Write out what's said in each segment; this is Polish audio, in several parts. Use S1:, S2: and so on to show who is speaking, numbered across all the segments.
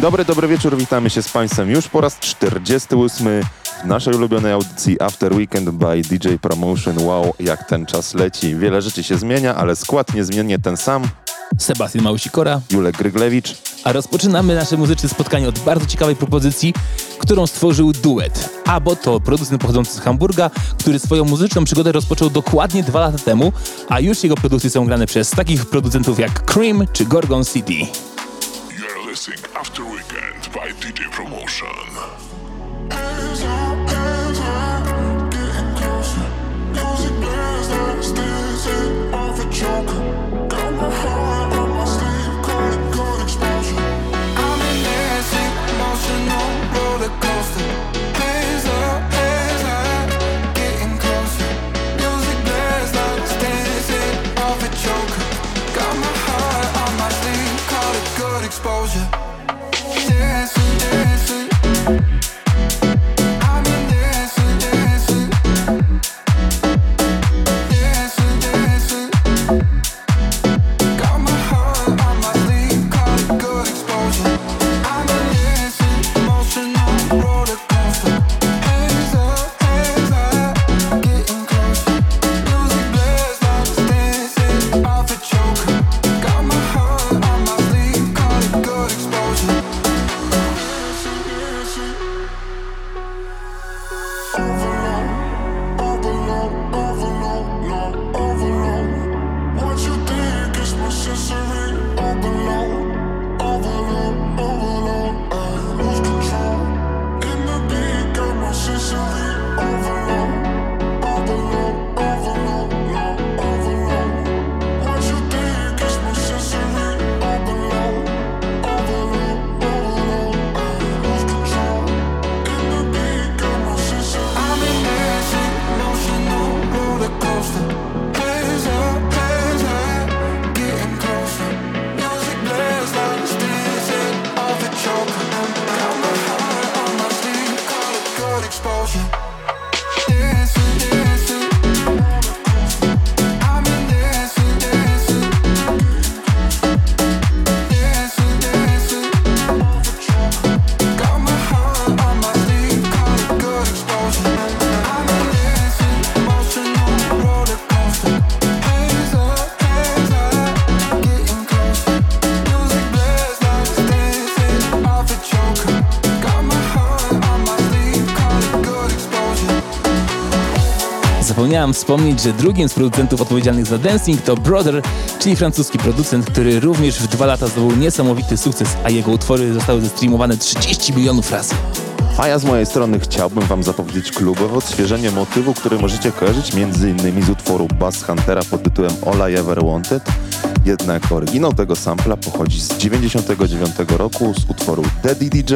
S1: Dzień dobry, dobry wieczór, witamy się z Państwem już po raz 48 w naszej ulubionej audycji After Weekend by DJ Promotion. Wow, jak ten czas leci. Wiele rzeczy się zmienia, ale skład niezmiennie ten sam.
S2: Sebastian Małysikora,
S1: Julek Gryglewicz.
S2: A rozpoczynamy nasze muzyczne spotkanie od bardzo ciekawej propozycji, którą stworzył duet. Abo to producent pochodzący z Hamburga, który swoją muzyczną przygodę rozpoczął dokładnie dwa lata temu, a już jego produkcje są grane przez takich producentów jak Cream czy Gorgon City.
S3: listening After Weekend by DJ Promotion. Getting closer, off a choker.
S2: Zapomniałem wspomnieć, że drugim z producentów odpowiedzialnych za dancing to Brother, czyli francuski producent, który również w dwa lata zdobył niesamowity sukces, a jego utwory zostały zestreamowane 30 milionów razy.
S1: A ja z mojej strony chciałbym Wam zapowiedzieć klubowe odświeżenie motywu, który możecie kojarzyć m.in. z utworu Bass Huntera pod tytułem All I Ever Wanted. Jednak oryginał tego sampla pochodzi z 99 roku z utworu Daddy DJ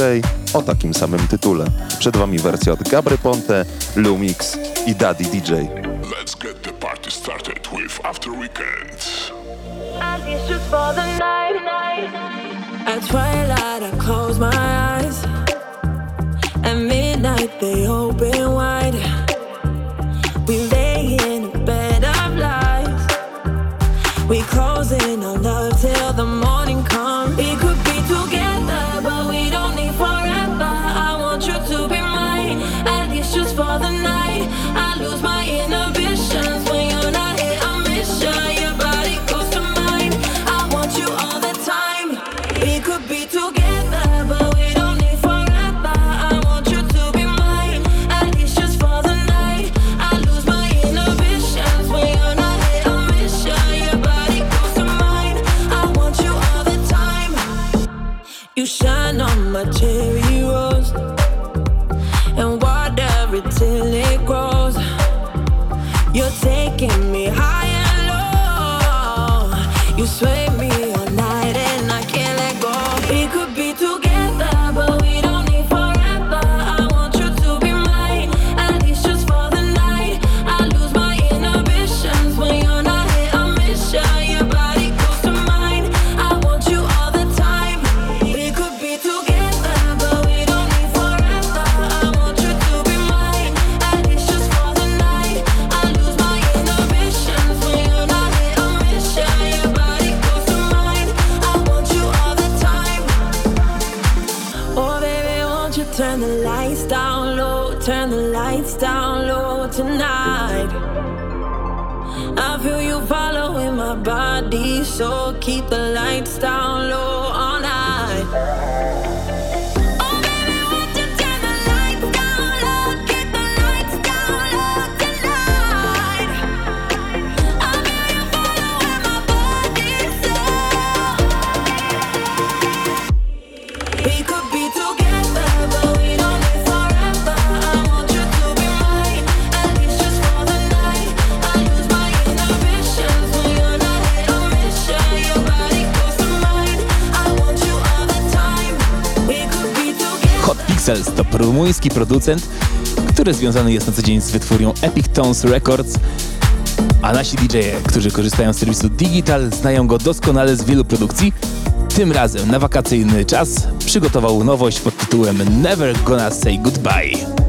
S1: o takim samym tytule. Przed Wami wersja od Gabry Ponte, Lumix i Daddy DJ.
S3: Let's get the party started with After Weekend.
S4: At twilight I close my eyes. At midnight they open wide. We lay in a bed of lies. We closing our love turn the lights down low, turn the lights down low tonight. I feel you following my body, so keep the lights down low.
S2: Pixels to rumuński producent, który związany jest na co dzień z wytwórnią Epic Tones Records, a nasi DJ-e, którzy korzystają z serwisu Digital, znają go doskonale z wielu produkcji. Tym razem na wakacyjny czas przygotował nowość pod tytułem Never Gonna Say Goodbye.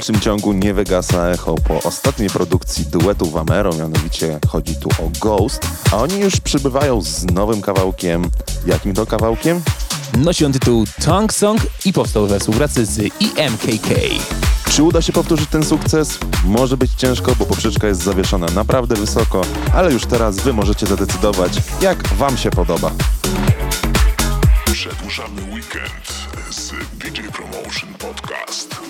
S1: dalszym ciągu nie wygasa echo po ostatniej produkcji duetu Wamero, mianowicie chodzi tu o Ghost, a oni już przybywają z nowym kawałkiem. Jakim to kawałkiem?
S2: Nosi on tytuł Tongue Song i powstał we współpracy z EMKK.
S1: Czy uda się powtórzyć ten sukces? Może być ciężko, bo poprzeczka jest zawieszona naprawdę wysoko, ale już teraz Wy możecie zadecydować, jak Wam się podoba.
S3: Przedłużamy weekend z DJ Promotion Podcast.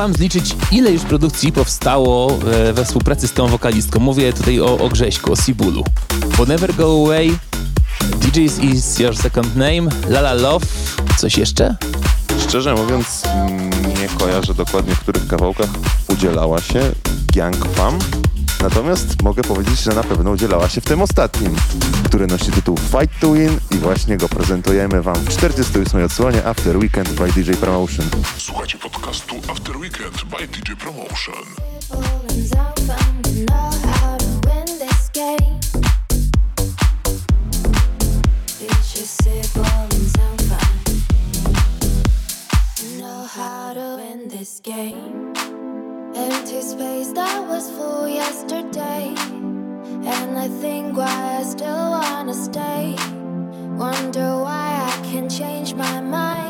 S2: próbowałem zliczyć, ile już produkcji powstało e, we współpracy z tą wokalistką. Mówię tutaj o, o Grześku, o Sibulu. Bo Never Go Away, DJs Is Your Second Name, Lala Love, coś jeszcze?
S1: Szczerze mówiąc, mm, nie kojarzę dokładnie, w których kawałkach udzielała się Gang Pam. Natomiast mogę powiedzieć, że na pewno udzielała się w tym ostatnim, który nosi tytuł Fight to Win i właśnie go prezentujemy Wam w 48 odsłonie After Weekend by DJ Promotion.
S3: Słuchajcie podcastu After Weekend by DJ Promotion.
S5: game. Empty space that was full yesterday. And I think why I still wanna stay. Wonder why I can change my mind.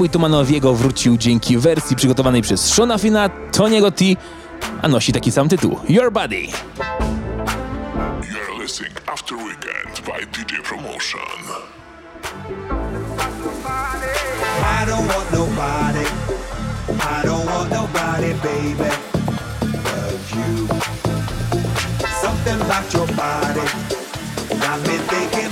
S2: Przebój Tumanowiego wrócił dzięki wersji przygotowanej przez Shona Fina, Tony'ego T, a nosi taki sam tytuł Your Body.
S3: You're listening After Weekend by DJ Promotion.
S6: I don't want nobody, I don't want nobody, baby, but you. Something about your body, got me thinking.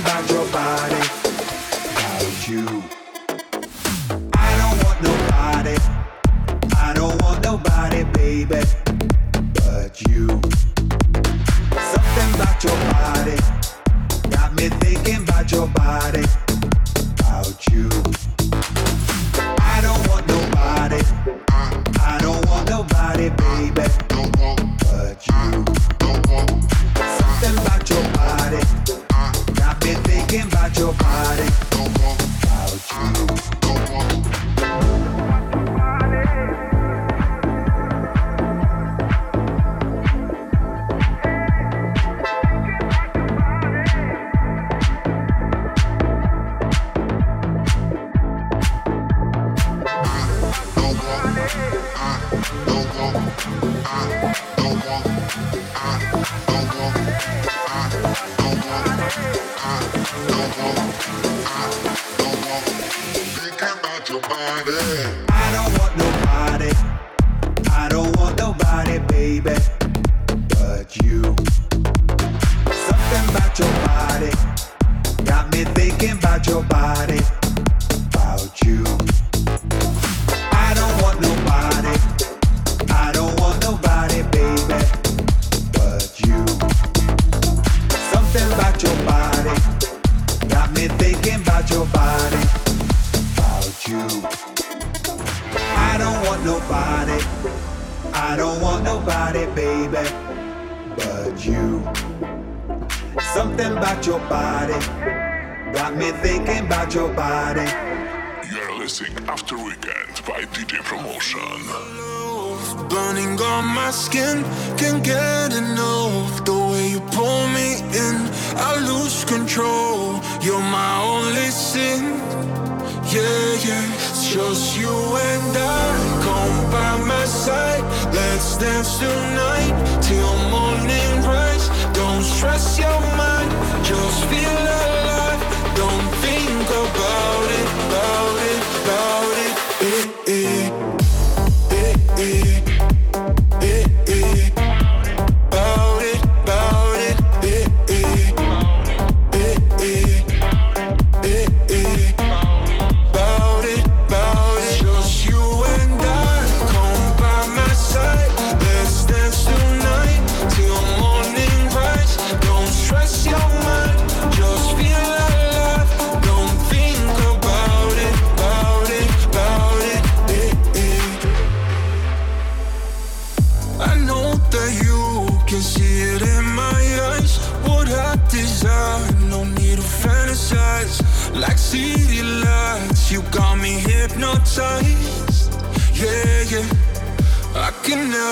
S7: Grande.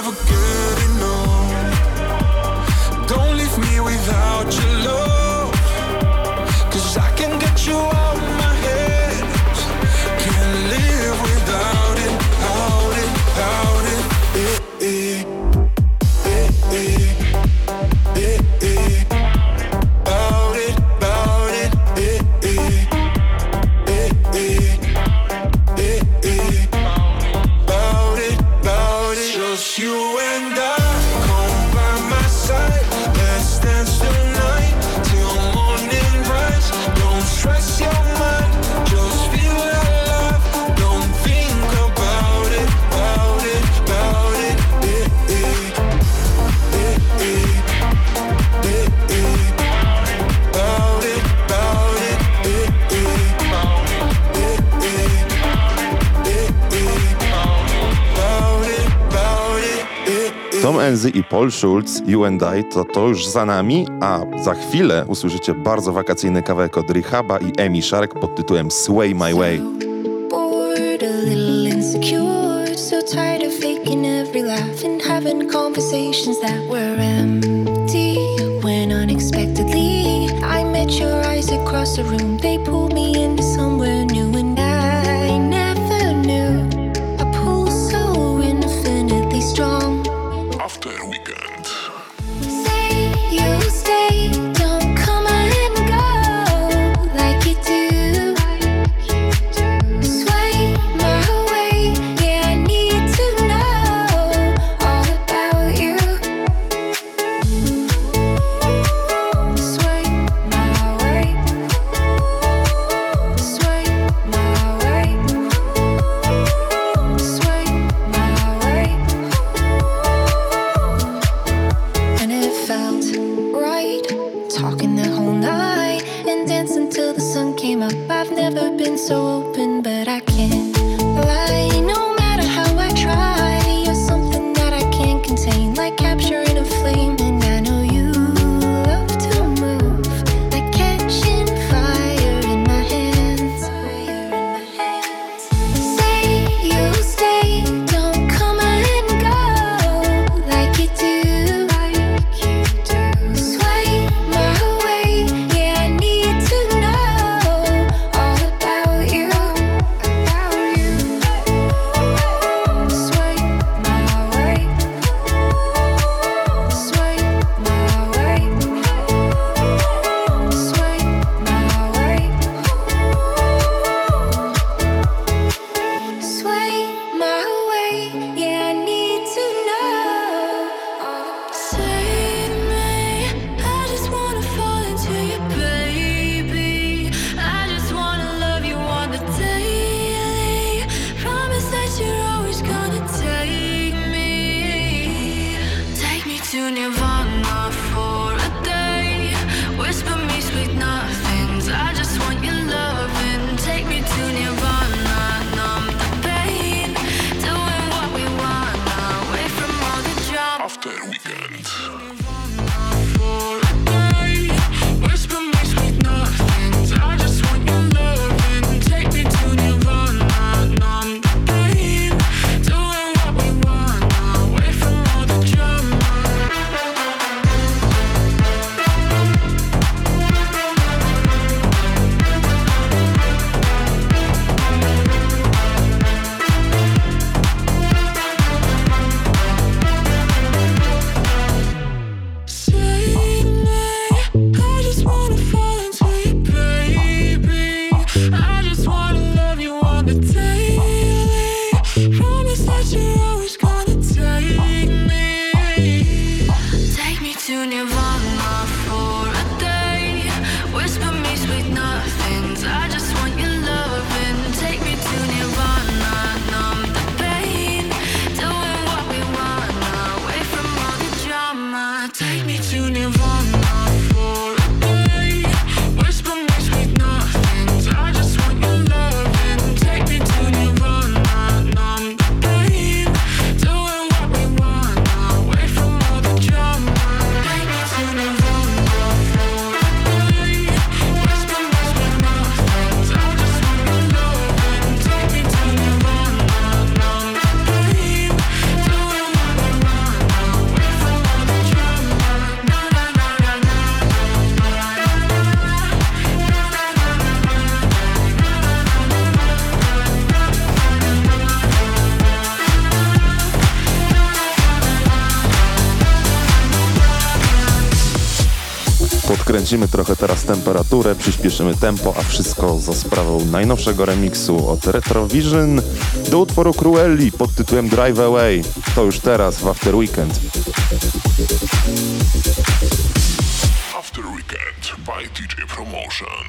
S7: never I
S1: Paul Schulz, You and I, to to już za nami, a za chwilę usłyszycie bardzo wakacyjny kawałek od Rehaba i Emi Shark pod tytułem Sway My Way.
S3: weekend.
S1: Podkręcimy trochę teraz temperaturę, przyspieszymy tempo, a wszystko za sprawą najnowszego remiksu od Retrovision do utworu Cruelli pod tytułem Drive Away. To już teraz w After Weekend.
S8: After Weekend by DJ Promotion.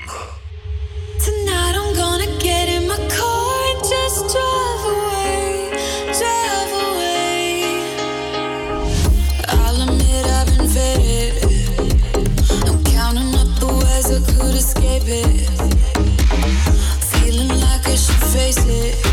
S4: Tonight I'm gonna get it escape it. Feeling like I should face it.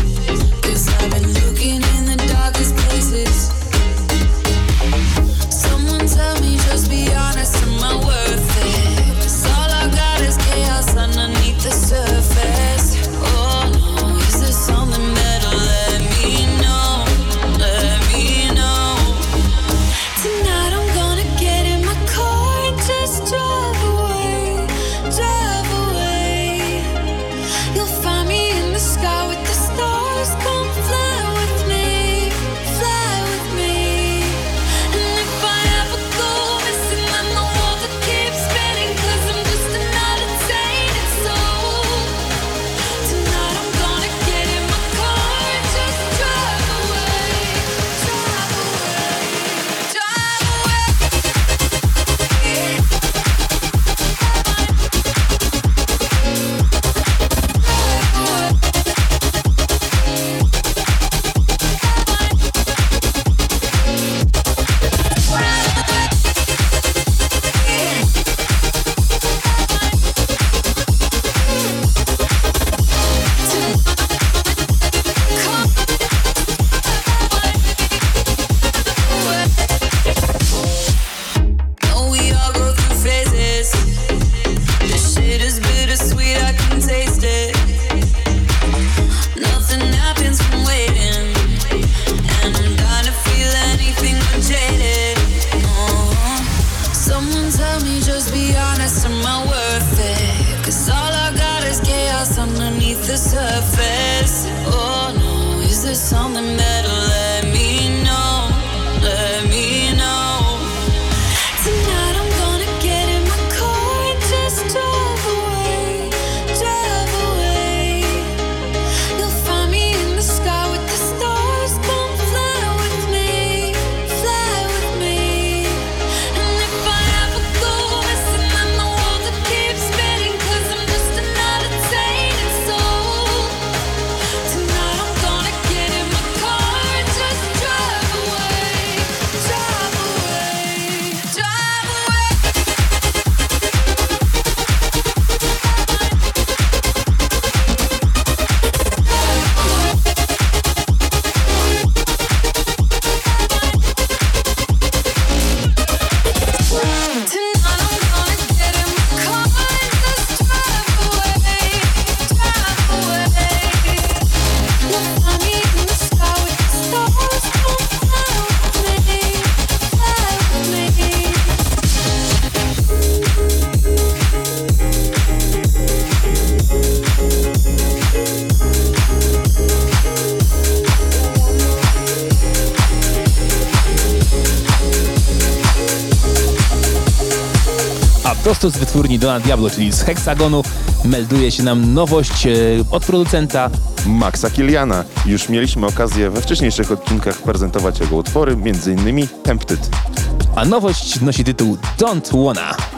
S9: Prosto z wytwórni Dona Diablo, czyli z Hexagonu, melduje się nam nowość e, od producenta.
S1: Maxa Kiliana. Już mieliśmy okazję we wcześniejszych odcinkach prezentować jego utwory, m.in. Tempted.
S9: A nowość nosi tytuł Don't Wanna.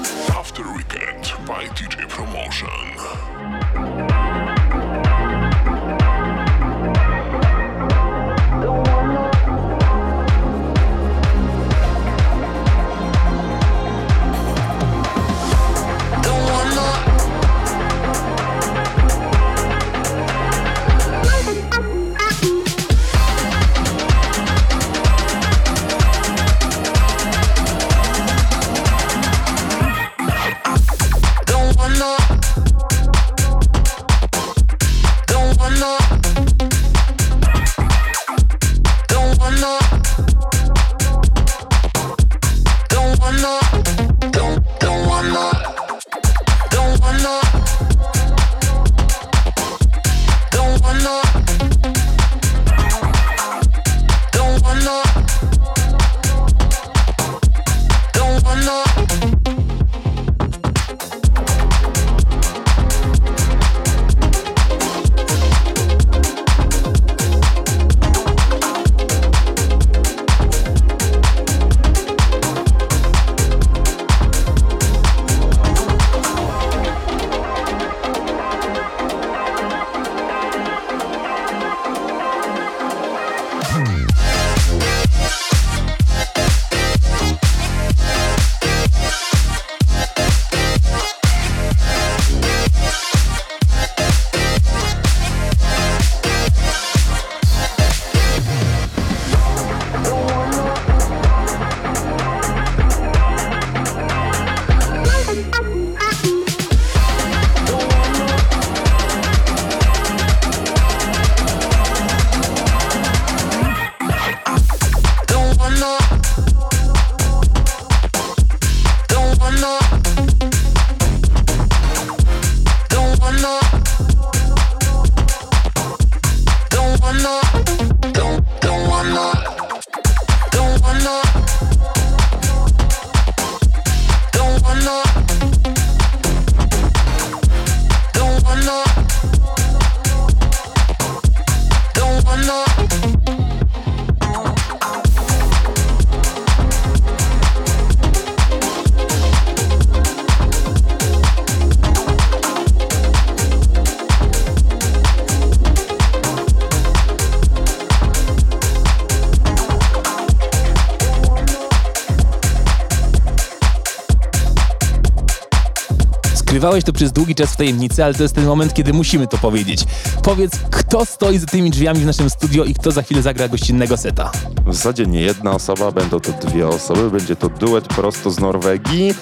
S9: Skrywałeś to przez długi czas w tajemnicy, ale to jest ten moment, kiedy musimy to powiedzieć. Powiedz, kto stoi za tymi drzwiami w naszym studio i kto za chwilę zagra gościnnego seta.
S1: W zasadzie nie jedna osoba, będą to dwie osoby. Będzie to duet prosto z Norwegii,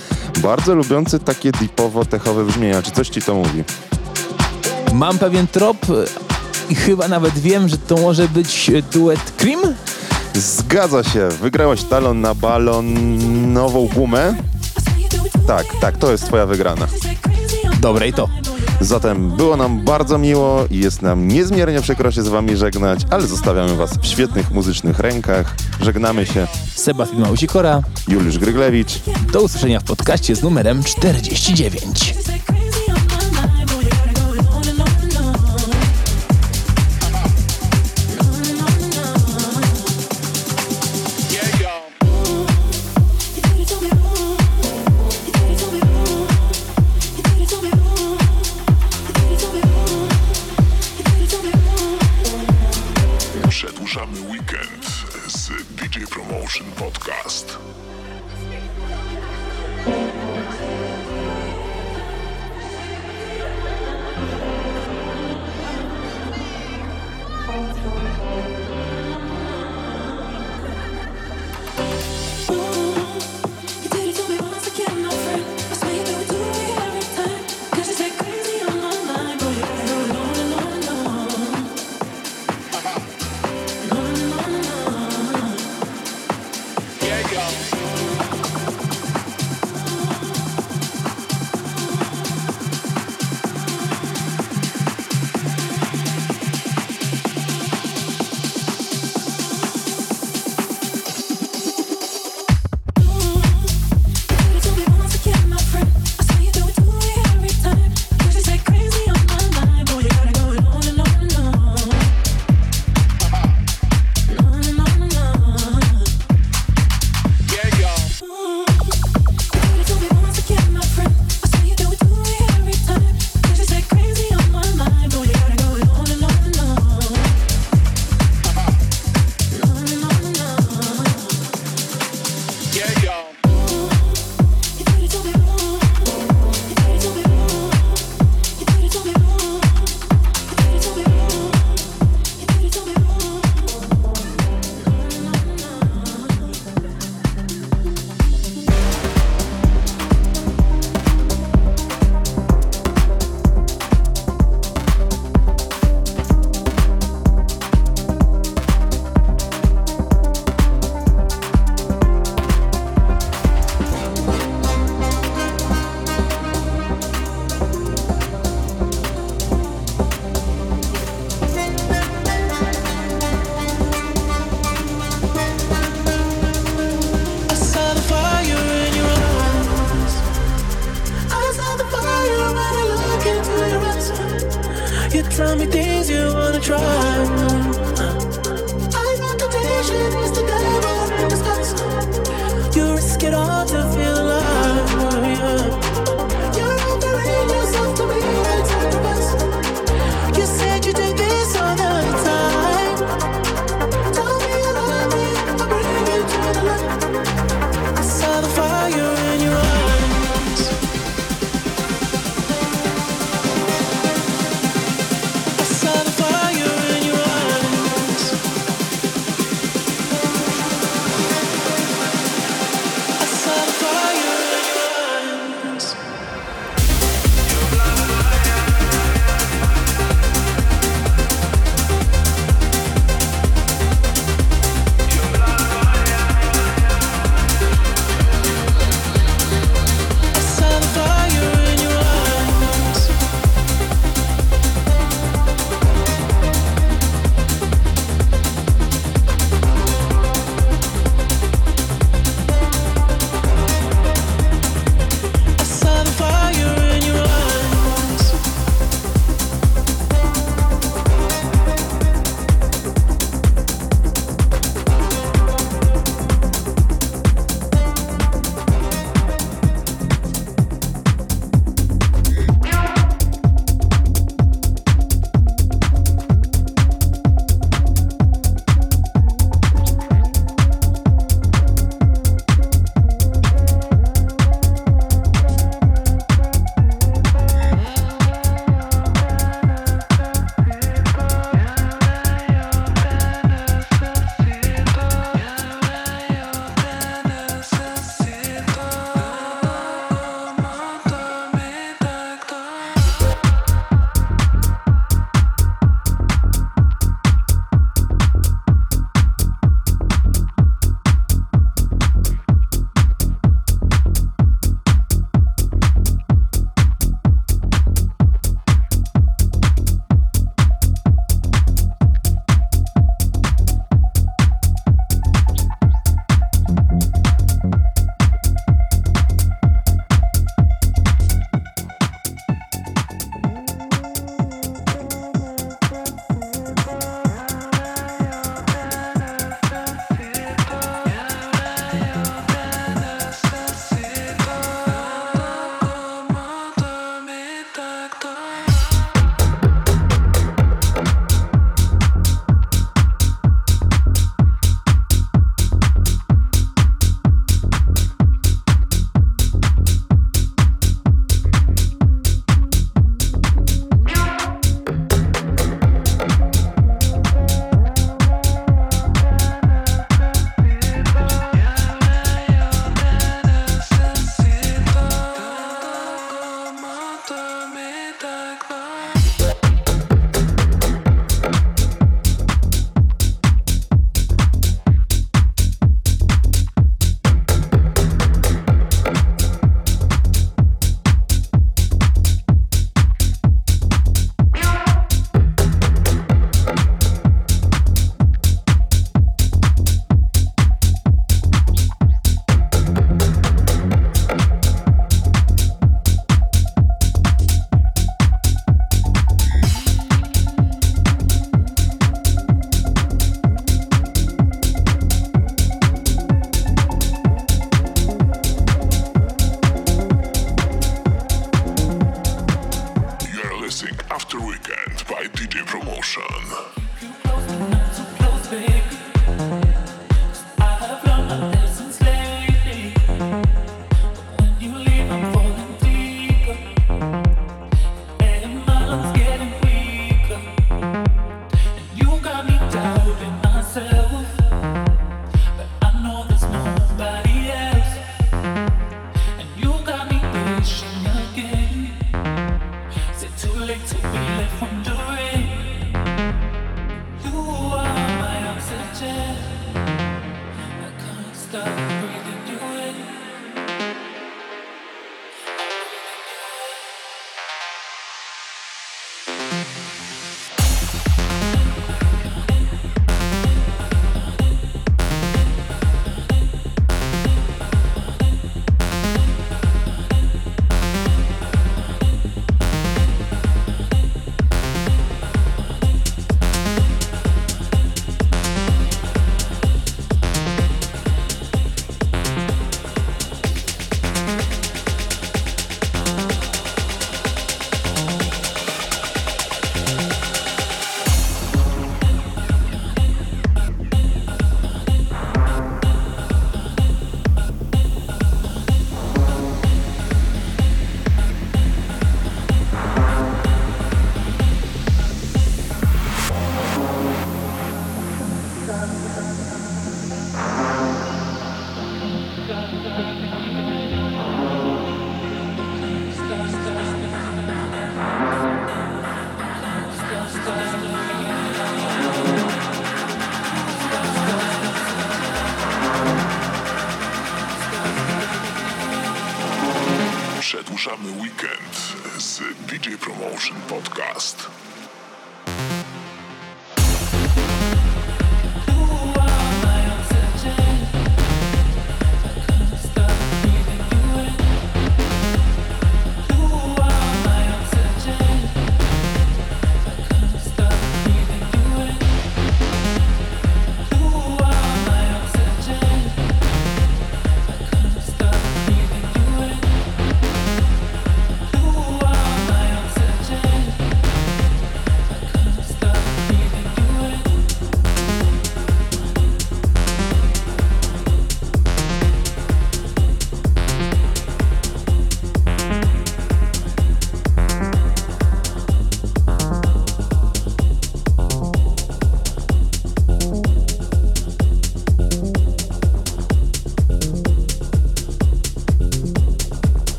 S1: bardzo lubiący takie deepowo-techowe brzmienia. Czy coś ci to mówi?
S9: Mam pewien trop i chyba nawet wiem, że to może być duet Cream?
S1: Zgadza się. Wygrałeś talon na balon, nową gumę. Tak, tak, to jest twoja wygrana.
S9: Dobre i to.
S1: Zatem było nam bardzo miło i jest nam niezmiernie przykro się z wami żegnać, ale zostawiamy was w świetnych muzycznych rękach. Żegnamy się.
S9: Seba Filma Usikora.
S1: Juliusz Gryglewicz.
S9: Do usłyszenia w podcaście z numerem 49.